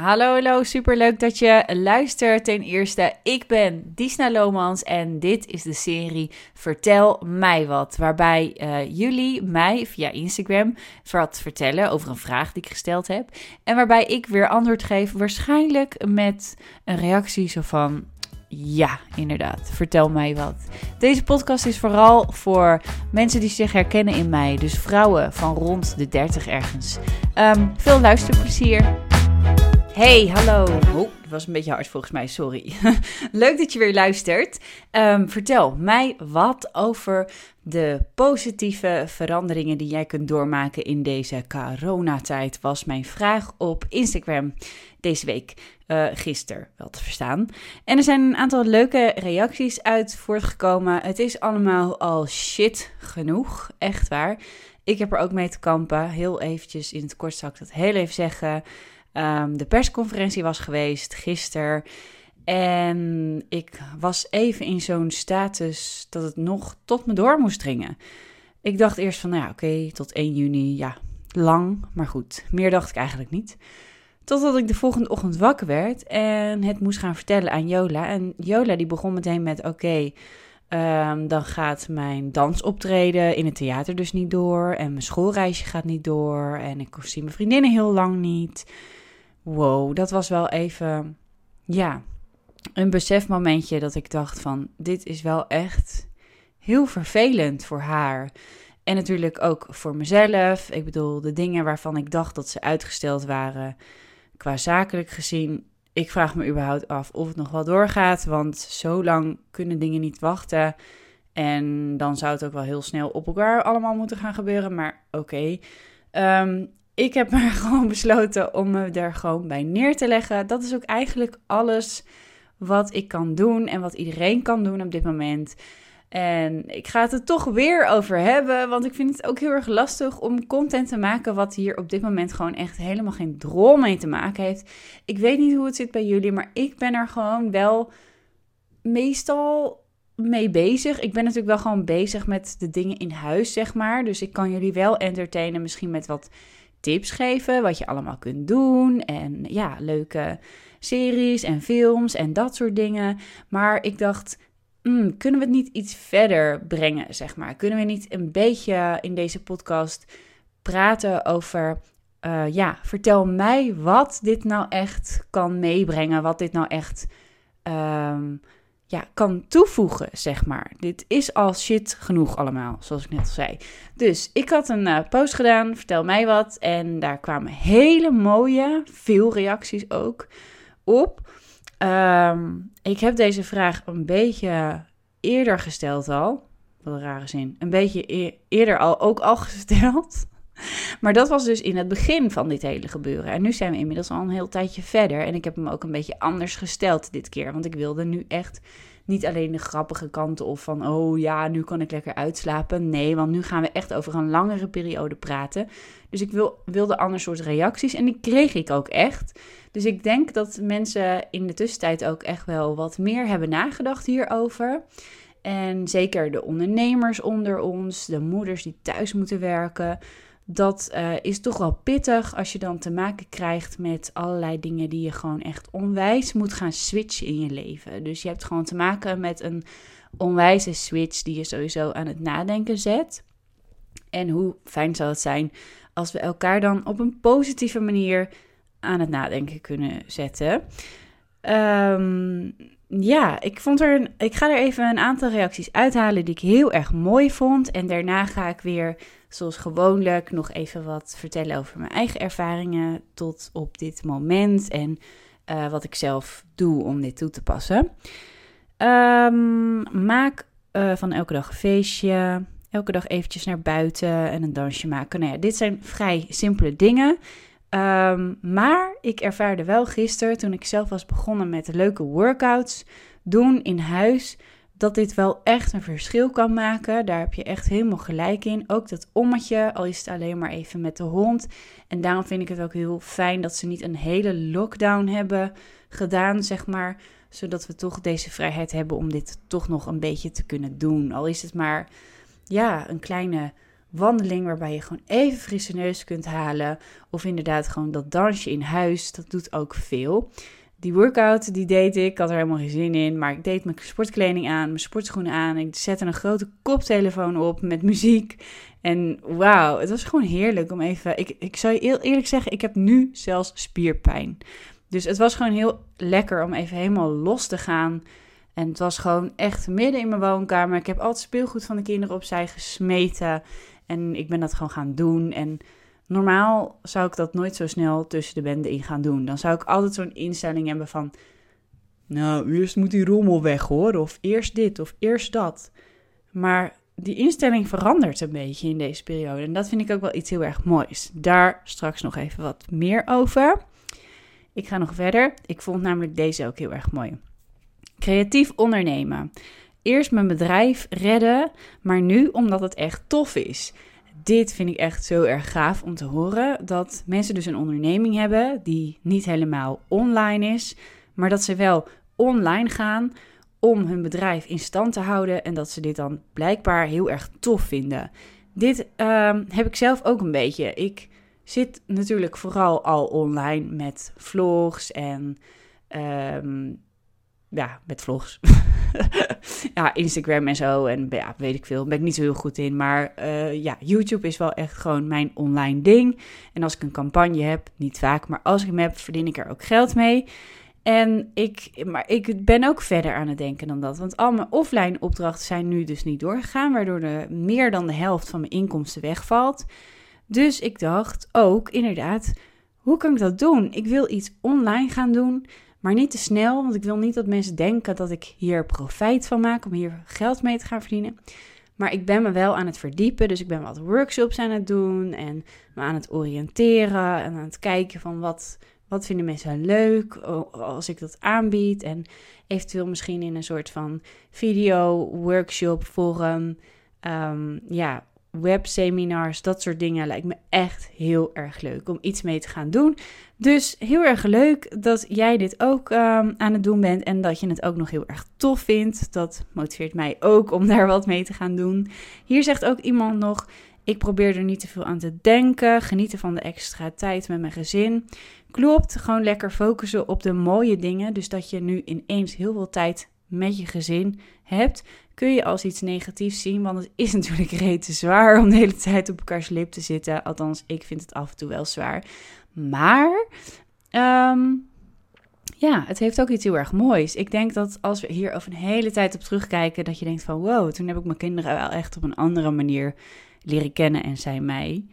Hallo, hallo, superleuk dat je luistert. Ten eerste, ik ben Disna Lomans en dit is de serie Vertel mij wat. Waarbij uh, jullie mij via Instagram wat vertellen over een vraag die ik gesteld heb. En waarbij ik weer antwoord geef, waarschijnlijk met een reactie zo van... Ja, inderdaad. Vertel mij wat. Deze podcast is vooral voor mensen die zich herkennen in mij. Dus vrouwen van rond de 30 ergens. Um, veel luisterplezier. Hey, hallo. Oh, was een beetje hard volgens mij, sorry. Leuk dat je weer luistert. Um, vertel mij wat over de positieve veranderingen die jij kunt doormaken in deze coronatijd, was mijn vraag op Instagram deze week. Uh, gisteren wel te verstaan. En er zijn een aantal leuke reacties uit voortgekomen. Het is allemaal al shit genoeg, echt waar. Ik heb er ook mee te kampen. Heel eventjes in het kort zal ik dat heel even zeggen. Um, de persconferentie was geweest gisteren. En ik was even in zo'n status dat het nog tot me door moest dringen. Ik dacht eerst van, nou ja, oké, tot 1 juni, ja, lang, maar goed. Meer dacht ik eigenlijk niet. Totdat ik de volgende ochtend wakker werd en het moest gaan vertellen aan Jola. En Jola die begon meteen met, oké, um, dan gaat mijn dansoptreden in het theater dus niet door. En mijn schoolreisje gaat niet door. En ik zie mijn vriendinnen heel lang niet wow, dat was wel even, ja, een besefmomentje dat ik dacht van, dit is wel echt heel vervelend voor haar. En natuurlijk ook voor mezelf. Ik bedoel, de dingen waarvan ik dacht dat ze uitgesteld waren, qua zakelijk gezien. Ik vraag me überhaupt af of het nog wel doorgaat, want zo lang kunnen dingen niet wachten. En dan zou het ook wel heel snel op elkaar allemaal moeten gaan gebeuren. Maar oké. Okay. Ehm, ik heb maar gewoon besloten om me daar gewoon bij neer te leggen. Dat is ook eigenlijk alles wat ik kan doen en wat iedereen kan doen op dit moment. En ik ga het er toch weer over hebben, want ik vind het ook heel erg lastig om content te maken wat hier op dit moment gewoon echt helemaal geen drol mee te maken heeft. Ik weet niet hoe het zit bij jullie, maar ik ben er gewoon wel meestal mee bezig. Ik ben natuurlijk wel gewoon bezig met de dingen in huis, zeg maar. Dus ik kan jullie wel entertainen, misschien met wat tips geven wat je allemaal kunt doen. En ja, leuke series en films en dat soort dingen. Maar ik dacht, hmm, kunnen we het niet iets verder brengen, zeg maar? Kunnen we niet een beetje in deze podcast praten over... Uh, ja, vertel mij wat dit nou echt kan meebrengen. Wat dit nou echt... Um, ja, kan toevoegen, zeg maar. Dit is al shit genoeg allemaal, zoals ik net al zei. Dus ik had een uh, post gedaan, vertel mij wat. En daar kwamen hele mooie, veel reacties ook op. Um, ik heb deze vraag een beetje eerder gesteld al. Wat een rare zin. Een beetje e eerder al, ook al gesteld. Maar dat was dus in het begin van dit hele gebeuren. En nu zijn we inmiddels al een heel tijdje verder. En ik heb hem ook een beetje anders gesteld dit keer. Want ik wilde nu echt niet alleen de grappige kanten of van, oh ja, nu kan ik lekker uitslapen. Nee, want nu gaan we echt over een langere periode praten. Dus ik wil, wilde ander soort reacties en die kreeg ik ook echt. Dus ik denk dat mensen in de tussentijd ook echt wel wat meer hebben nagedacht hierover. En zeker de ondernemers onder ons, de moeders die thuis moeten werken dat uh, is toch wel pittig als je dan te maken krijgt met allerlei dingen die je gewoon echt onwijs moet gaan switchen in je leven. Dus je hebt gewoon te maken met een onwijze switch die je sowieso aan het nadenken zet. En hoe fijn zou het zijn als we elkaar dan op een positieve manier aan het nadenken kunnen zetten. Um, ja, ik, vond er ik ga er even een aantal reacties uithalen die ik heel erg mooi vond. En daarna ga ik weer, zoals gewoonlijk, nog even wat vertellen over mijn eigen ervaringen tot op dit moment. En uh, wat ik zelf doe om dit toe te passen. Um, maak uh, van elke dag een feestje. Elke dag eventjes naar buiten en een dansje maken. Nou ja, dit zijn vrij simpele dingen. Um, maar ik ervaarde wel gisteren, toen ik zelf was begonnen met leuke workouts doen in huis, dat dit wel echt een verschil kan maken. Daar heb je echt helemaal gelijk in. Ook dat ommetje, al is het alleen maar even met de hond. En daarom vind ik het ook heel fijn dat ze niet een hele lockdown hebben gedaan, zeg maar. Zodat we toch deze vrijheid hebben om dit toch nog een beetje te kunnen doen. Al is het maar, ja, een kleine wandeling waarbij je gewoon even frisse neus kunt halen. Of inderdaad gewoon dat dansje in huis, dat doet ook veel. Die workout, die deed ik. Ik had er helemaal geen zin in. Maar ik deed mijn sportkleding aan, mijn sportschoenen aan. Ik zette een grote koptelefoon op met muziek. En wauw, het was gewoon heerlijk om even... Ik, ik zou je eerlijk zeggen, ik heb nu zelfs spierpijn. Dus het was gewoon heel lekker om even helemaal los te gaan. En het was gewoon echt midden in mijn woonkamer. Ik heb altijd speelgoed van de kinderen opzij gesmeten. En ik ben dat gewoon gaan doen. En normaal zou ik dat nooit zo snel tussen de bende in gaan doen. Dan zou ik altijd zo'n instelling hebben van... Nou, eerst moet die rommel weg hoor. Of eerst dit of eerst dat. Maar die instelling verandert een beetje in deze periode. En dat vind ik ook wel iets heel erg moois. Daar straks nog even wat meer over. Ik ga nog verder. Ik vond namelijk deze ook heel erg mooi. Creatief ondernemen. Eerst mijn bedrijf redden, maar nu omdat het echt tof is. Dit vind ik echt zo erg gaaf om te horen. Dat mensen dus een onderneming hebben die niet helemaal online is, maar dat ze wel online gaan om hun bedrijf in stand te houden en dat ze dit dan blijkbaar heel erg tof vinden. Dit ehm, heb ik zelf ook een beetje. Ik zit natuurlijk vooral al online met vlogs en ehm, ja, met vlogs. ja, Instagram en zo. En ja, weet ik veel. Ben ik niet zo heel goed in. Maar uh, ja, YouTube is wel echt gewoon mijn online ding. En als ik een campagne heb, niet vaak, maar als ik hem heb, verdien ik er ook geld mee. En ik, maar ik ben ook verder aan het denken dan dat. Want al mijn offline opdrachten zijn nu dus niet doorgegaan. Waardoor de, meer dan de helft van mijn inkomsten wegvalt. Dus ik dacht ook inderdaad, hoe kan ik dat doen? Ik wil iets online gaan doen, maar niet te snel. Want ik wil niet dat mensen denken dat ik hier profijt van maak om hier geld mee te gaan verdienen. Maar ik ben me wel aan het verdiepen. Dus ik ben wat workshops aan het doen en me aan het oriënteren en aan het kijken van wat, wat vinden mensen leuk als ik dat aanbied? En eventueel misschien in een soort van video, workshop, forum. Um, ja, webseminars, dat soort dingen lijkt me echt heel erg leuk om iets mee te gaan doen. Dus heel erg leuk dat jij dit ook um, aan het doen bent en dat je het ook nog heel erg tof vindt. Dat motiveert mij ook om daar wat mee te gaan doen. Hier zegt ook iemand nog: ik probeer er niet te veel aan te denken, genieten van de extra tijd met mijn gezin. Klopt, gewoon lekker focussen op de mooie dingen. Dus dat je nu ineens heel veel tijd met je gezin hebt, kun je als iets negatiefs zien. Want het is natuurlijk rete zwaar om de hele tijd op elkaars lip te zitten. Althans, ik vind het af en toe wel zwaar. Maar ehm, ja, het heeft ook iets heel erg moois. Ik denk dat als we hier over een hele tijd op terugkijken, dat je denkt van wow, toen heb ik mijn kinderen wel echt op een andere manier leren kennen en zij mij.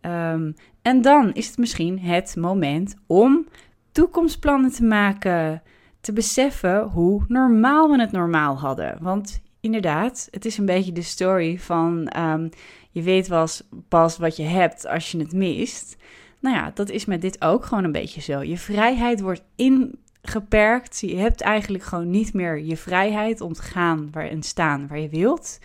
Ehm, en dan is het misschien het moment om toekomstplannen te maken. Te beseffen hoe normaal we het normaal hadden. Want inderdaad, het is een beetje de story van ehm, je weet was pas wat je hebt als je het mist. Nou ja, dat is met dit ook gewoon een beetje zo. Je vrijheid wordt ingeperkt. Je hebt eigenlijk gewoon niet meer je vrijheid om te gaan en staan waar je wilt.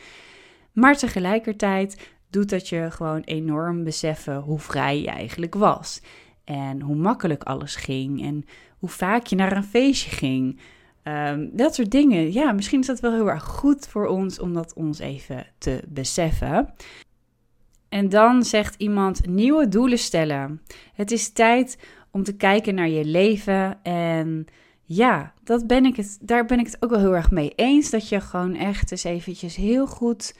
Maar tegelijkertijd doet dat je gewoon enorm beseffen hoe vrij je eigenlijk was. En hoe makkelijk alles ging. En hoe vaak je naar een feestje ging. Ehm, dat soort dingen. Ja, misschien is dat wel heel erg goed voor ons om dat ons even te beseffen. En dan zegt iemand nieuwe doelen stellen. Het is tijd om te kijken naar je leven. En ja, dat ben ik het, daar ben ik het ook wel heel erg mee eens. Dat je gewoon echt eens eventjes heel goed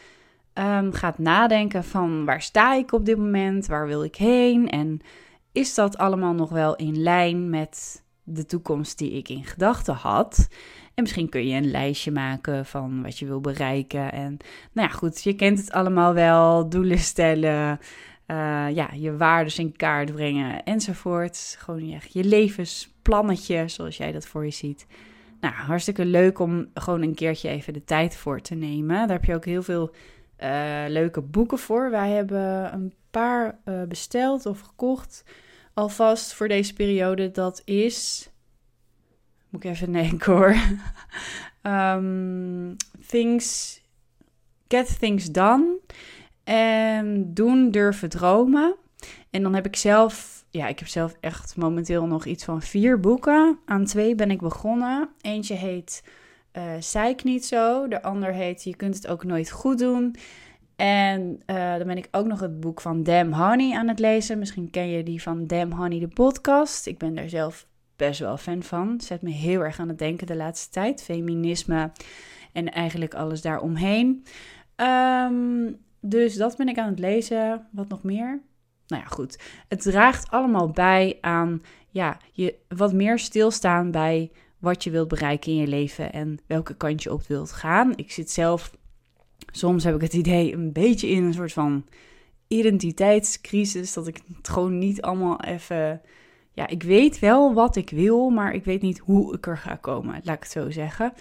um, gaat nadenken van waar sta ik op dit moment? Waar wil ik heen? En is dat allemaal nog wel in lijn met de toekomst die ik in gedachten had. En misschien kun je een lijstje maken van wat je wil bereiken. En nou ja, goed, je kent het allemaal wel. Doelen stellen, uh, ja, je waarden in kaart brengen enzovoort. Gewoon je, je levensplannetje, zoals jij dat voor je ziet. Nou, hartstikke leuk om gewoon een keertje even de tijd voor te nemen. Daar heb je ook heel veel uh, leuke boeken voor. Wij hebben een paar uh, besteld of gekocht alvast voor deze periode. Dat is. Moet ik even denken hoor. um, things. Get things done. En doen durven dromen. En dan heb ik zelf. Ja, ik heb zelf echt momenteel nog iets van vier boeken. Aan twee ben ik begonnen. Eentje heet uh, Zeik niet zo. De ander heet Je kunt het ook nooit goed doen. En uh, dan ben ik ook nog het boek van Damn Honey aan het lezen. Misschien ken je die van Damn Honey, de podcast. Ik ben daar zelf best wel fan van. Zet me heel erg aan het denken de laatste tijd. Feminisme en eigenlijk alles daaromheen. Um, dus dat ben ik aan het lezen. Wat nog meer? Nou ja, goed. Het draagt allemaal bij aan ja, je wat meer stilstaan bij wat je wilt bereiken in je leven en welke kant je op wilt gaan. Ik zit zelf, soms heb ik het idee, een beetje in een soort van identiteitscrisis. Dat ik het gewoon niet allemaal even. Ja, ik weet wel wat ik wil, maar ik weet niet hoe ik er ga komen, laat ik het zo zeggen.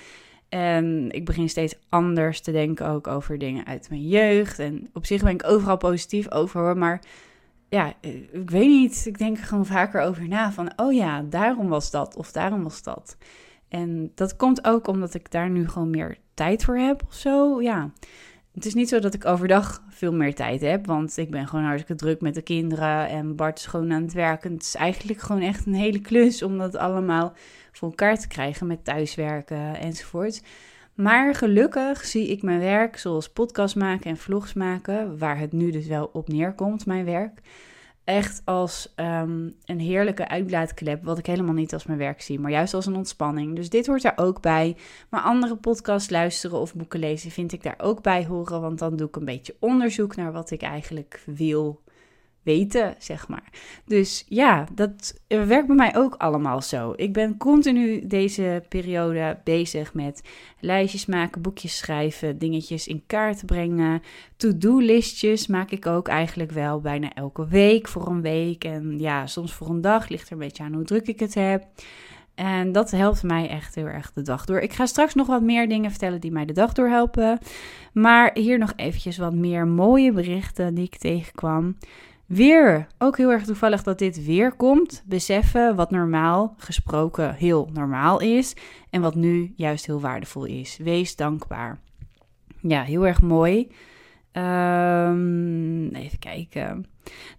En ik begin steeds anders te denken ook over dingen uit mijn jeugd. En op zich ben ik overal positief over maar ja, ik weet niet. Ik denk er gewoon vaker over na van, oh ja, daarom was dat of daarom was dat. En dat komt ook omdat ik daar nu gewoon meer tijd voor heb of zo. Ja, het is niet zo dat ik overdag veel meer tijd heb, want ik ben gewoon hartstikke druk met de kinderen en Bart is gewoon aan het werken. Het is eigenlijk gewoon echt een hele klus om dat allemaal voor elkaar te krijgen met thuiswerken enzovoort. Maar gelukkig zie ik mijn werk, zoals podcast maken en vlogs maken, waar het nu dus wel op neerkomt, mijn werk, echt als ehm, een heerlijke uitlaatklep, wat ik helemaal niet als mijn werk zie, maar juist als een ontspanning. Dus dit hoort daar ook bij. Maar andere podcasts luisteren of boeken lezen vind ik daar ook bij horen, want dan doe ik een beetje onderzoek naar wat ik eigenlijk wil weten, zeg maar. Dus ja, dat werkt bij mij ook allemaal zo. Ik ben continu deze periode bezig met lijstjes maken, boekjes schrijven, dingetjes in kaart brengen. To-do-listjes maak ik ook eigenlijk wel bijna elke week voor een week. En ja, soms voor een dag, ligt er een beetje aan hoe druk ik het heb. En dat helpt mij echt heel erg de dag door. Ik ga straks nog wat meer dingen vertellen die mij de dag door helpen. Maar hier nog eventjes wat meer mooie berichten die ik tegenkwam. Weer, ook heel erg toevallig dat dit weer komt. Beseffen wat normaal gesproken heel normaal is en wat nu juist heel waardevol is. Wees dankbaar. Ja, heel erg mooi. Um, even kijken.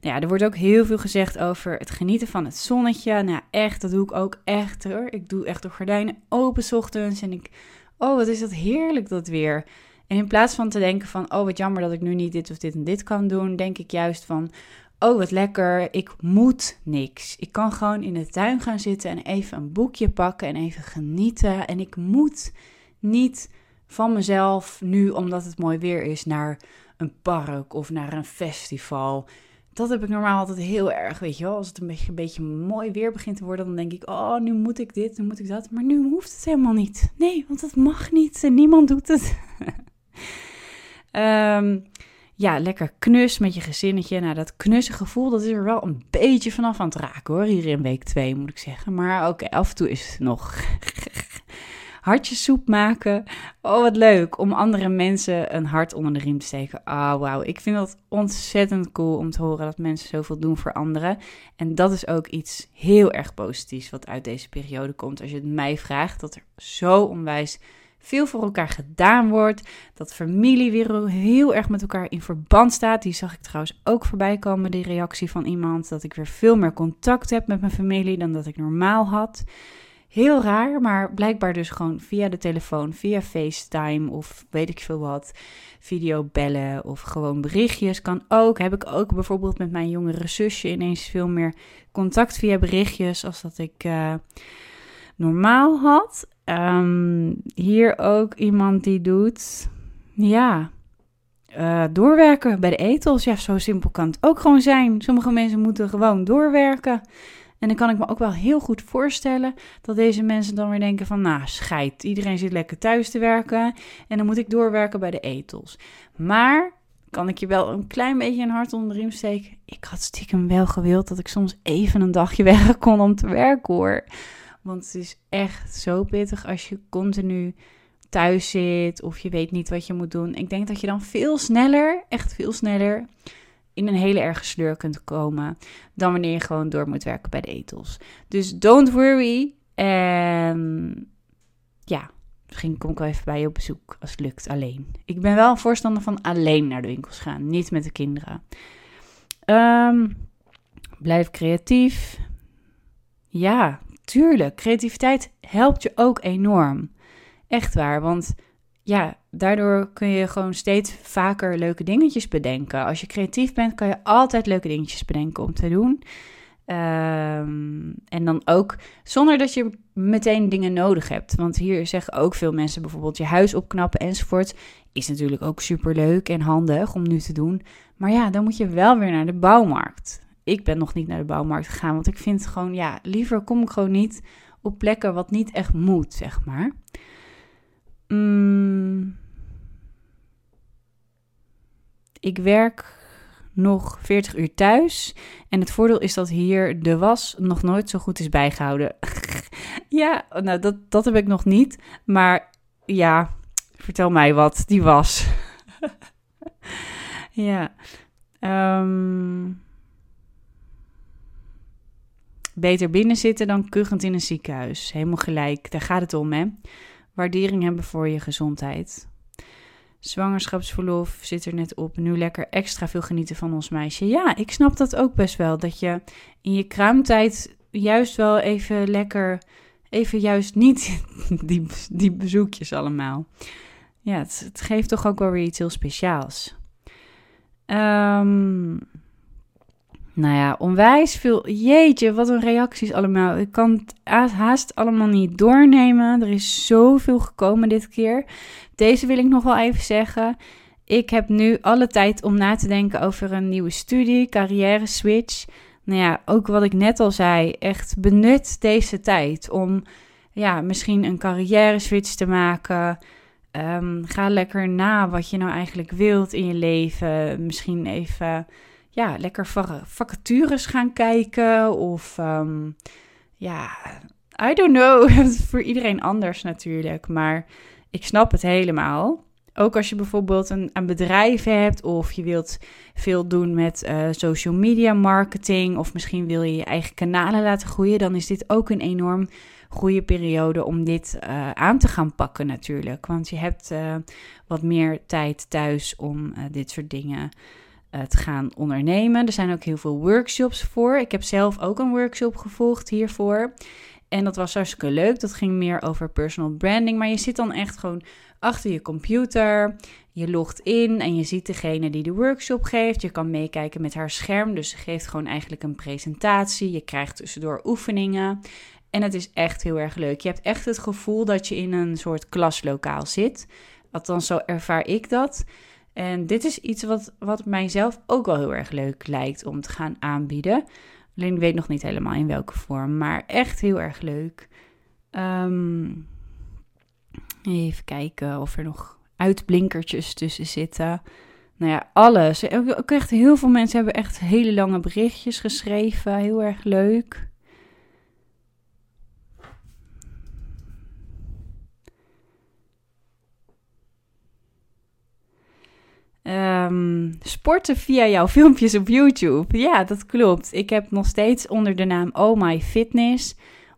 Nou ja, er wordt ook heel veel gezegd over het genieten van het zonnetje. Nou, echt, dat doe ik ook echt hoor. Ik doe echt de gordijnen open ochtends en ik, oh, wat is dat heerlijk dat weer. En in plaats van te denken van, oh wat jammer dat ik nu niet dit of dit en dit kan doen, denk ik juist van, oh wat lekker, ik moet niks. Ik kan gewoon in de tuin gaan zitten en even een boekje pakken en even genieten. En ik moet niet van mezelf nu, omdat het mooi weer is, naar een park of naar een festival. Dat heb ik normaal altijd heel erg, weet je wel. Als het een beetje, een beetje mooi weer begint te worden, dan denk ik, oh, nu moet ik dit, nu moet ik dat. Maar nu hoeft het helemaal niet. Nee, want het mag niet en niemand doet het. um, ja, lekker knus met je gezinnetje. Nou, dat knusse gevoel, dat is er wel een beetje vanaf aan het raken hoor. Hier in week 2 moet ik zeggen. Maar oké, af en toe is het nog. Hartjesoep maken. Oh, wat leuk. Om andere mensen een hart onder de riem te steken. Ah, oh, wauw. Ik vind dat ontzettend cool om te horen dat mensen zoveel doen voor anderen. En dat is ook iets heel erg positiefs wat uit deze periode komt. Als je het mij vraagt, dat er zo onwijs veel voor elkaar gedaan wordt. Dat familie weer heel erg met elkaar in verband staat. Die zag ik trouwens ook voorbij komen, die reactie van iemand. Dat ik weer veel meer contact heb met mijn familie dan dat ik normaal had. Heel raar, maar blijkbaar dus gewoon via de telefoon, via FaceTime of weet ik veel wat. Video bellen of gewoon berichtjes kan ook. Heb ik ook bijvoorbeeld met mijn jongere zusje ineens veel meer contact via berichtjes als dat ik uh, normaal had. Um, hier ook iemand die doet, ja, uh, doorwerken bij de etels. Ja, zo simpel kan het ook gewoon zijn. Sommige mensen moeten gewoon doorwerken. En dan kan ik me ook wel heel goed voorstellen dat deze mensen dan weer denken van, nou, scheid, iedereen zit lekker thuis te werken en dan moet ik doorwerken bij de etels. Maar kan ik je wel een klein beetje een hart onder de riem steken? Ik had stiekem wel gewild dat ik soms even een dagje weg kon om te werken hoor. Want het is echt zo pittig als je continu thuis zit of je weet niet wat je moet doen. Ik denk dat je dan veel sneller, echt veel sneller, in een hele erge sleur kunt komen dan wanneer je gewoon door moet werken bij de etels. Dus don't worry. En ja, misschien kom ik wel even bij je op bezoek als het lukt alleen. Ik ben wel een voorstander van alleen naar de winkels gaan, niet met de kinderen. Um, blijf creatief. Ja, tuurlijk, creativiteit helpt je ook enorm. Echt waar, want ja, daardoor kun je gewoon steeds vaker leuke dingetjes bedenken. Als je creatief bent, kan je altijd leuke dingetjes bedenken om te doen. Ehm, en dan ook zonder dat je meteen dingen nodig hebt. Want hier zeggen ook veel mensen bijvoorbeeld je huis opknappen enzovoort. Is natuurlijk ook super leuk en handig om nu te doen. Maar ja, dan moet je wel weer naar de bouwmarkt. Ik ben nog niet naar de bouwmarkt gegaan, want ik vind gewoon, ja, liever kom ik gewoon niet op plekken wat niet echt moet, zeg maar. Mm. Ik werk nog 40 uur thuis. En het voordeel is dat hier de was nog nooit zo goed is bijgehouden. ja, nou, dat, dat heb ik nog niet. Maar ja, vertel mij wat, die was. ja. Ehm, beter binnen zitten dan kuchend in een ziekenhuis. Helemaal gelijk, daar gaat het om, hè. Waardering hebben voor je gezondheid. Zwangerschapsverlof zit er net op. Nu lekker extra veel genieten van ons meisje. Ja, ik snap dat ook best wel. Dat je in je kraamtijd juist wel even lekker. Even juist niet die, die bezoekjes allemaal. Ja, het, geeft toch ook wel weer iets heel speciaals. Um, nou ja, onwijs veel. Jeetje, wat een reacties allemaal. Ik kan het haast allemaal niet doornemen. Er is zoveel gekomen dit keer. Deze wil ik nog wel even zeggen. Ik heb nu alle tijd om na te denken over een nieuwe studie, carrière switch. Nou ja, ook wat ik net al zei, echt benut deze tijd om ja, misschien een carrière switch te maken. Um, ga lekker na wat je nou eigenlijk wilt in je leven. Misschien even ja, lekker vacatures gaan kijken. Of um, ja, I don't know. Voor iedereen anders natuurlijk. Maar ik snap het helemaal. Ook als je bijvoorbeeld een, een bedrijf hebt of je wilt veel doen met uh, social media marketing of misschien wil je je eigen kanalen laten groeien, dan is dit ook een enorm goede periode om dit uh, aan te gaan pakken natuurlijk. Want je hebt uh, wat meer tijd thuis om dit soort dingen te gaan ondernemen. Er zijn ook heel veel workshops voor. Ik heb zelf ook een workshop gevolgd hiervoor. En dat was hartstikke leuk. Dat ging meer over personal branding. Maar je zit dan echt gewoon achter je computer. Je logt in en je ziet degene die de workshop geeft. Je kan meekijken met haar scherm. Dus ze geeft gewoon eigenlijk een presentatie. Je krijgt tussendoor oefeningen. En het is echt heel erg leuk. Je hebt echt het gevoel dat je in een soort klaslokaal zit. Althans, zo ervaar ik dat. En dit is iets wat, wat mijzelf ook wel heel erg leuk lijkt om te gaan aanbieden. Alleen ik weet nog niet helemaal in welke vorm, maar echt heel erg leuk. Ehm, even kijken of er nog uitblinkertjes tussen zitten. Nou ja, alles. Echt heel veel mensen hebben echt hele lange berichtjes geschreven. Heel erg leuk. Um, sporten via jouw filmpjes op YouTube. Ja, dat klopt. Ik heb nog steeds onder de naam Oh My Fitness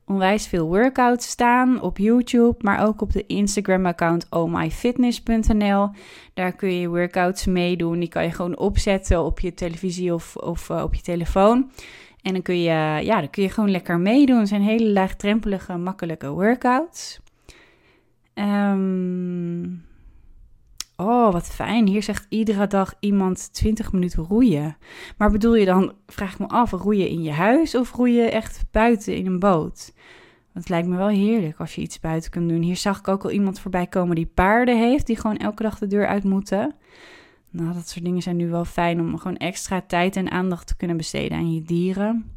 onwijs veel workouts staan op YouTube, maar ook op de Instagram-account ohmyfitness.nl. Daar kun je workouts meedoen. Die kan je gewoon opzetten op je televisie of, of uh, op je telefoon. En dan kun, je, ja, dan kun je gewoon lekker meedoen. Het zijn hele laagdrempelige, makkelijke workouts. Um, Oh, wat fijn. Hier zegt iedere dag iemand 20 minuten roeien. Maar bedoel je dan, vraag ik me af, roeien in je huis of roeien echt buiten in een boot? Want het lijkt me wel heerlijk als je iets buiten kunt doen. Hier zag ik ook al iemand voorbij komen die paarden heeft, die gewoon elke dag de deur uit moeten. Nou, dat soort dingen zijn nu wel fijn om gewoon extra tijd en aandacht te kunnen besteden aan je dieren.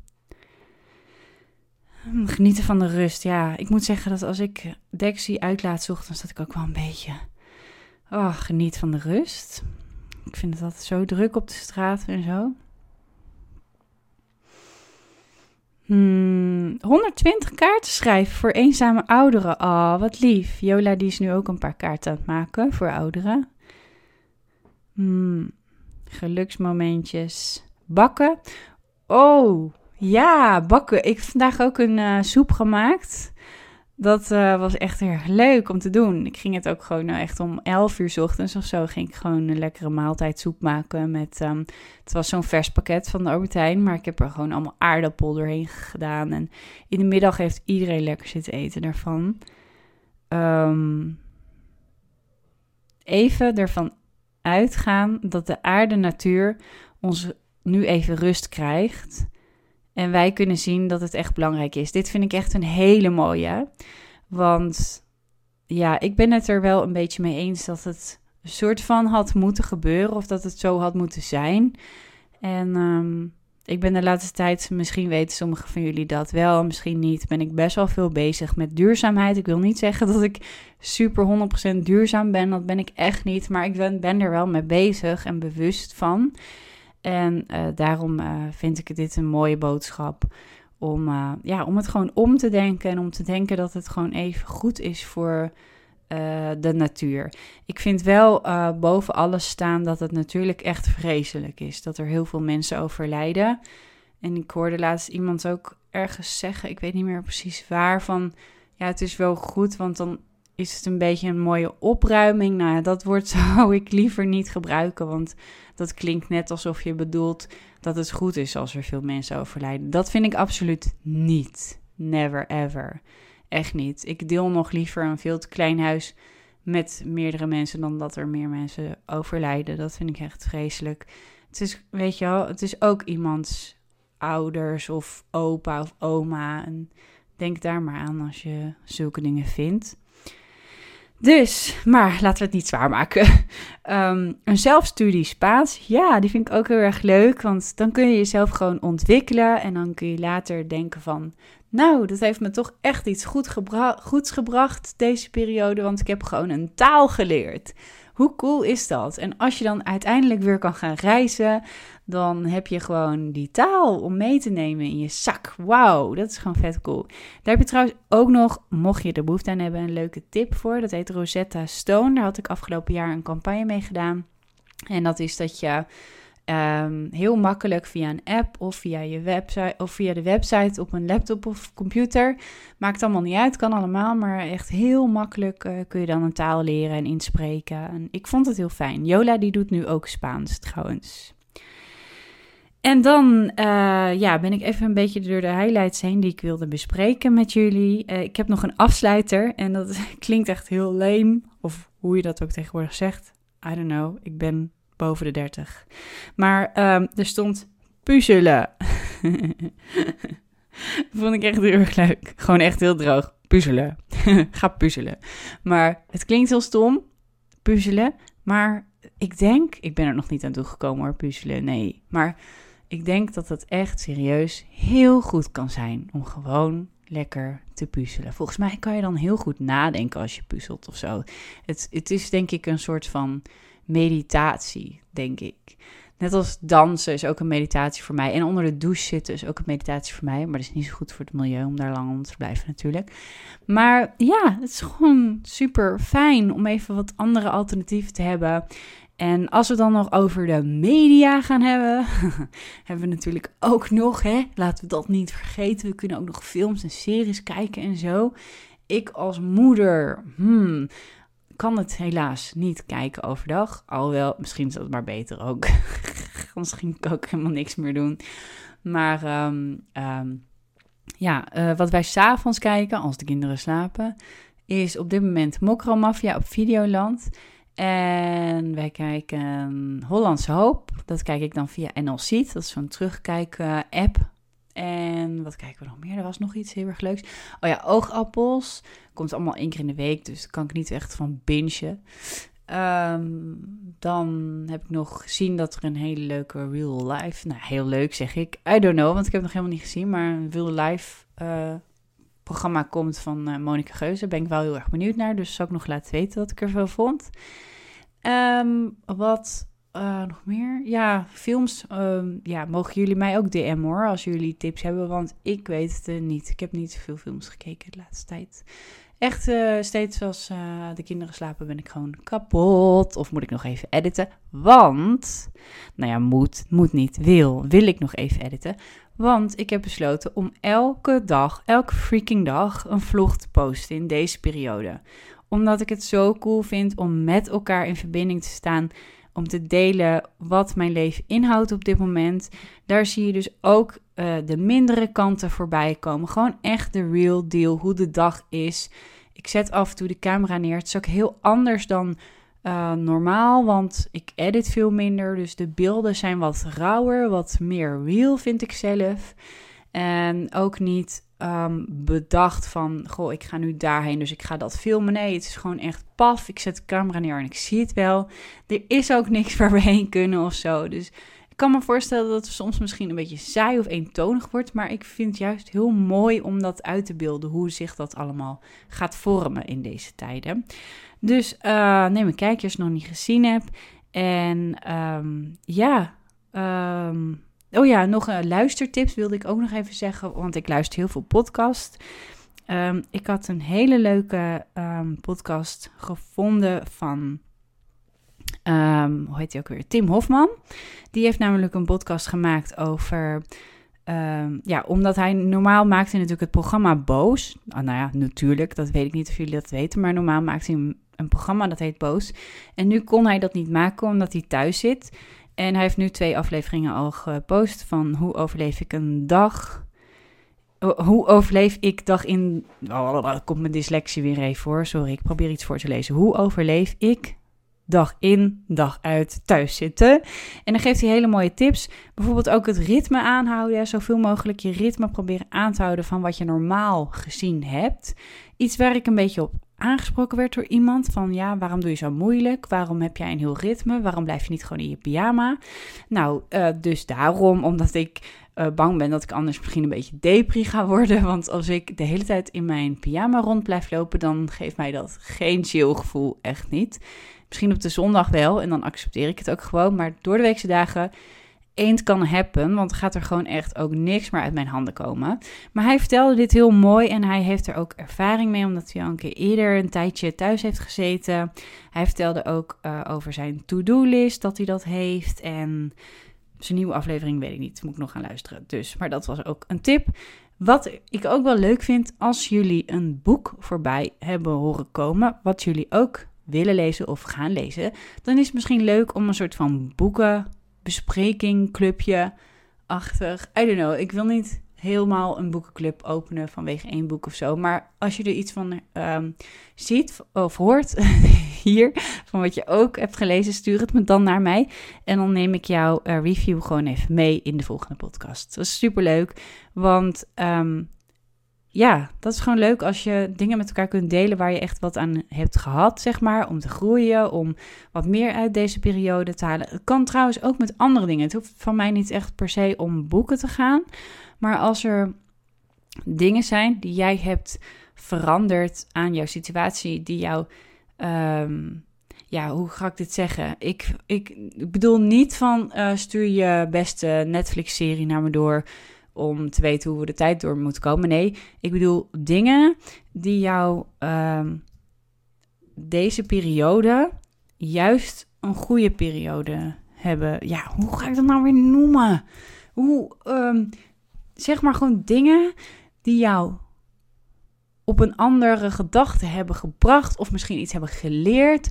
Genieten van de rust. Ja, ik moet zeggen dat als ik Dexy uitlaat ochtends, dat ik ook wel een beetje Oh, geniet van de rust. Ik vind het altijd zo druk op de straat en zo. Hmm, 120 kaarten schrijven voor eenzame ouderen. Oh, wat lief. Jola die is nu ook een paar kaarten aan het maken voor ouderen. Hmm, geluksmomentjes. Bakken. Oh, ja, bakken. Ik heb vandaag ook een uh, soep gemaakt. Dat uh, was echt heel leuk om te doen. Ik ging het ook gewoon nou echt om 11 uur ochtends of zo. Ging ik gewoon een lekkere maaltijdsoep maken. Met, um, het was zo'n vers pakket van de Albertijn. Maar ik heb er gewoon allemaal aardappel doorheen gedaan. En in de middag heeft iedereen lekker zitten eten daarvan. Um, even ervan uitgaan dat de aarde natuur ons nu even rust krijgt. En wij kunnen zien dat het echt belangrijk is. Dit vind ik echt een hele mooie. Want ja, ik ben het er wel een beetje mee eens dat het een soort van had moeten gebeuren. Of dat het zo had moeten zijn. En ehm, ik ben de laatste tijd, misschien weten sommigen van jullie dat wel, misschien niet, ben ik best wel veel bezig met duurzaamheid. Ik wil niet zeggen dat ik super 100% duurzaam ben, dat ben ik echt niet, maar ik ben, ben er wel mee bezig en bewust van. En uh, daarom uh, vind ik dit een mooie boodschap om, uh, ja, om het gewoon om te denken en om te denken dat het gewoon even goed is voor de natuur. Ik vind wel boven alles staan dat het natuurlijk echt vreselijk is dat er heel veel mensen overlijden. En ik hoorde laatst iemand ook ergens zeggen, ik weet niet meer precies waar, van ja, het is wel goed, want dan is het een beetje een mooie opruiming. Nou ja, dat woord zou ik liever niet gebruiken, want dat klinkt net alsof je bedoelt dat het goed is als er veel mensen overlijden. Dat vind ik absoluut niet. Never ever. Echt niet. Ik deel nog liever een veel te klein huis met meerdere mensen dan dat er meer mensen overlijden. Dat vind ik echt vreselijk. Het is, weet je wel, het is ook iemands ouders of opa of oma. En denk daar maar aan als je zulke dingen vindt. Dus, maar laten we het niet zwaar maken. Um, een zelfstudie Spaans, ja, die vind ik ook heel erg leuk. Want dan kun je jezelf gewoon ontwikkelen. En dan kun je later denken van... Nou, dat heeft me toch echt iets goed goeds gebracht deze periode. Want ik heb gewoon een taal geleerd. Hoe cool is dat? En als je dan uiteindelijk weer kan gaan reizen, dan heb je gewoon die taal om mee te nemen in je zak. Wauw, dat is gewoon vet cool. Daar heb je trouwens ook nog, mocht je er behoefte aan hebben, een leuke tip voor. Dat heet Rosetta Stone. Daar had ik afgelopen jaar een campagne mee gedaan. En dat is dat je um, heel makkelijk via een app of via je website of via de website op een laptop of computer. Maakt allemaal niet uit, kan allemaal, maar echt heel makkelijk uh, kun je dan een taal leren en inspreken. En ik vond het heel fijn. Jola die doet nu ook Spaans trouwens. En dan uh, ja, ben ik even een beetje door de highlights heen die ik wilde bespreken met jullie. Uh, ik heb nog een afsluiter en dat klinkt echt heel lame, of hoe je dat ook tegenwoordig zegt. I don't know, ik ben boven de 30. Maar um, er stond puzzelen. vond ik echt heel erg leuk. Gewoon echt heel droog. Puzzelen. Ga puzzelen. Maar het klinkt heel stom, puzzelen. Maar ik denk, ik ben er nog niet aan toegekomen hoor, puzzelen. Nee. Maar ik denk dat het echt serieus heel goed kan zijn om gewoon lekker te puzzelen. Volgens mij kan je dan heel goed nadenken als je puzzelt of zo. Het, het is denk ik een soort van meditatie, denk ik. Net als dansen is ook een meditatie voor mij. En onder de douche zitten is ook een meditatie voor mij. Maar dat is niet zo goed voor het milieu om daar lang onder te blijven natuurlijk. Maar ja, het is gewoon super fijn om even wat andere alternatieven te hebben. En als we dan nog over de media gaan hebben, hebben we natuurlijk ook nog, hè, laten we dat niet vergeten, we kunnen ook nog films en series kijken en zo. Ik als moeder, hmm, kan het helaas niet kijken overdag. Alhoewel, misschien is dat maar beter ook. misschien kan ik ook helemaal niks meer doen. Maar um, um, ja, uh, wat wij s'avonds kijken, als de kinderen slapen, is op dit moment Mokro Mafia op Videoland. En wij kijken Hollandse Hoop. Dat kijk ik dan via NLC. Dat is zo'n terugkijk-app. En wat kijken we nog meer? Er was nog iets heel erg leuks. Oh ja, oogappels. Komt allemaal één keer in de week, dus daar kan ik niet echt van bingen. Um, dan heb ik nog gezien dat er een hele leuke real life... Nou, heel leuk zeg ik. I don't know, want ik heb het nog helemaal niet gezien. Maar een real life uh, programma komt van uh, Monika Geuze. Daar ben ik wel heel erg benieuwd naar. Dus zal ik nog laten weten wat ik ervan vond. Um, wat uh, nog meer? Ja, films. Uh, ja, mogen jullie mij ook DM hoor, als jullie tips hebben. Want ik weet het uh, niet. Ik heb niet zoveel films gekeken de laatste tijd. Echt uh, steeds als de kinderen slapen ben ik gewoon kapot. Of moet ik nog even editen? Want, nou ja, moet, moet niet, wil, wil ik nog even editen. Want ik heb besloten om elke dag, elke freaking dag, een vlog te posten in deze periode. Omdat ik het zo cool vind om met elkaar in verbinding te staan om te delen wat mijn leven inhoudt op dit moment. Daar zie je dus ook uh, de mindere kanten voorbij komen. Gewoon echt de real deal, hoe de dag is. Ik zet af en toe de camera neer. Het is ook heel anders dan uh, normaal, want ik edit veel minder. Dus de beelden zijn wat rauwer, wat meer real vind ik zelf. En ook niet um, bedacht van, goh, ik ga nu daarheen, dus ik ga dat filmen. Nee, het is gewoon echt paf. Ik zet de camera neer en ik zie het wel. Er is ook niks waar we heen kunnen of zo. Dus ik kan me voorstellen dat het soms misschien een beetje saai of eentonig wordt. Maar ik vind het juist heel mooi om dat uit te beelden, hoe zich dat allemaal gaat vormen in deze tijden. Dus uh, neem een kijkje als je nog niet gezien hebt. En um, ja, um, Oh ja, nog een luistertips wilde ik ook nog even zeggen, want ik luister heel veel podcast. Um, ik had een hele leuke um, podcast gevonden van, um, hoe heet hij ook weer? Tim Hofman. Die heeft namelijk een podcast gemaakt over, ja, omdat hij normaal maakte natuurlijk het programma Boos. Oh, nou ja, natuurlijk, dat weet ik niet of jullie dat weten, maar normaal maakt hij een programma dat heet Boos. En nu kon hij dat niet maken omdat hij thuis zit. En hij heeft nu twee afleveringen al gepost van hoe overleef ik een dag. Hoe overleef ik dag in. Oh, komt mijn dyslexie weer even voor. Sorry, ik probeer iets voor te lezen. Hoe overleef ik dag in, dag uit thuis zitten? En dan geeft hij hele mooie tips. Bijvoorbeeld ook het ritme aanhouden. Zoveel mogelijk je ritme proberen aan te houden van wat je normaal gezien hebt. Iets waar ik een beetje op aangesproken werd door iemand van ja, waarom doe je zo moeilijk? Waarom heb jij een heel ritme? Waarom blijf je niet gewoon in je pyjama? Nou, uh, dus daarom, omdat ik uh, bang ben dat ik anders misschien een beetje depri ga worden. Want als ik de hele tijd in mijn pyjama rond blijf lopen, dan geeft mij dat geen chill gevoel, echt niet. Misschien op de zondag wel en dan accepteer ik het ook gewoon. Maar door de weekse dagen kan happen, want gaat er gewoon echt ook niks meer uit mijn handen komen. Maar hij vertelde dit heel mooi en hij heeft er ook ervaring mee, omdat hij al een keer eerder een tijdje thuis heeft gezeten. Hij vertelde ook uh, over zijn to-do-list, dat hij dat heeft en zijn nieuwe aflevering weet ik niet, moet ik nog gaan luisteren. Dus, maar dat was ook een tip. Wat ik ook wel leuk vind, als jullie een boek voorbij hebben horen komen, wat jullie ook willen lezen of gaan lezen, dan is het misschien leuk om een soort van boeken bespreking, clubje achtig. I don't know. Ik wil niet helemaal een boekenclub openen vanwege één boek of zo. Maar als je er iets van um, ziet of hoort hier, van wat je ook hebt gelezen, stuur het me dan naar mij. En dan neem ik jouw uh, review gewoon even mee in de volgende podcast. Dat is super leuk, want um, ja, dat is gewoon leuk als je dingen met elkaar kunt delen waar je echt wat aan hebt gehad, zeg maar. Om te groeien, om wat meer uit deze periode te halen. Het kan trouwens ook met andere dingen. Het hoeft van mij niet echt per se om boeken te gaan. Maar als er dingen zijn die jij hebt veranderd aan jouw situatie, die jou. Um, ja, hoe ga ik dit zeggen? Ik, ik bedoel niet van uh, stuur je beste Netflix-serie naar me door om te weten hoe we de tijd door moeten komen. Nee, ik bedoel dingen die jou uh, deze periode juist een goede periode hebben. Ja, hoe ga ik dat nou weer noemen? Hoe, um, zeg maar gewoon dingen die jou op een andere gedachte hebben gebracht of misschien iets hebben geleerd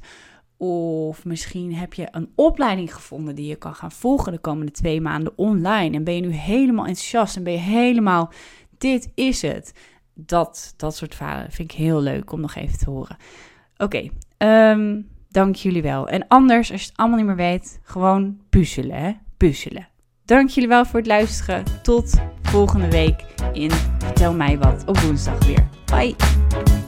of misschien heb je een opleiding gevonden die je kan gaan volgen de komende twee maanden online. En ben je nu helemaal enthousiast en ben je helemaal, dit is het. Dat, dat soort verhalen vind ik heel leuk om nog even te horen. Oké, ehm, dank jullie wel. En anders, als je het allemaal niet meer weet, gewoon puzzelen, hè? Puzzelen. Dank jullie wel voor het luisteren. Tot volgende week in Vertel mij wat op woensdag weer. Bye!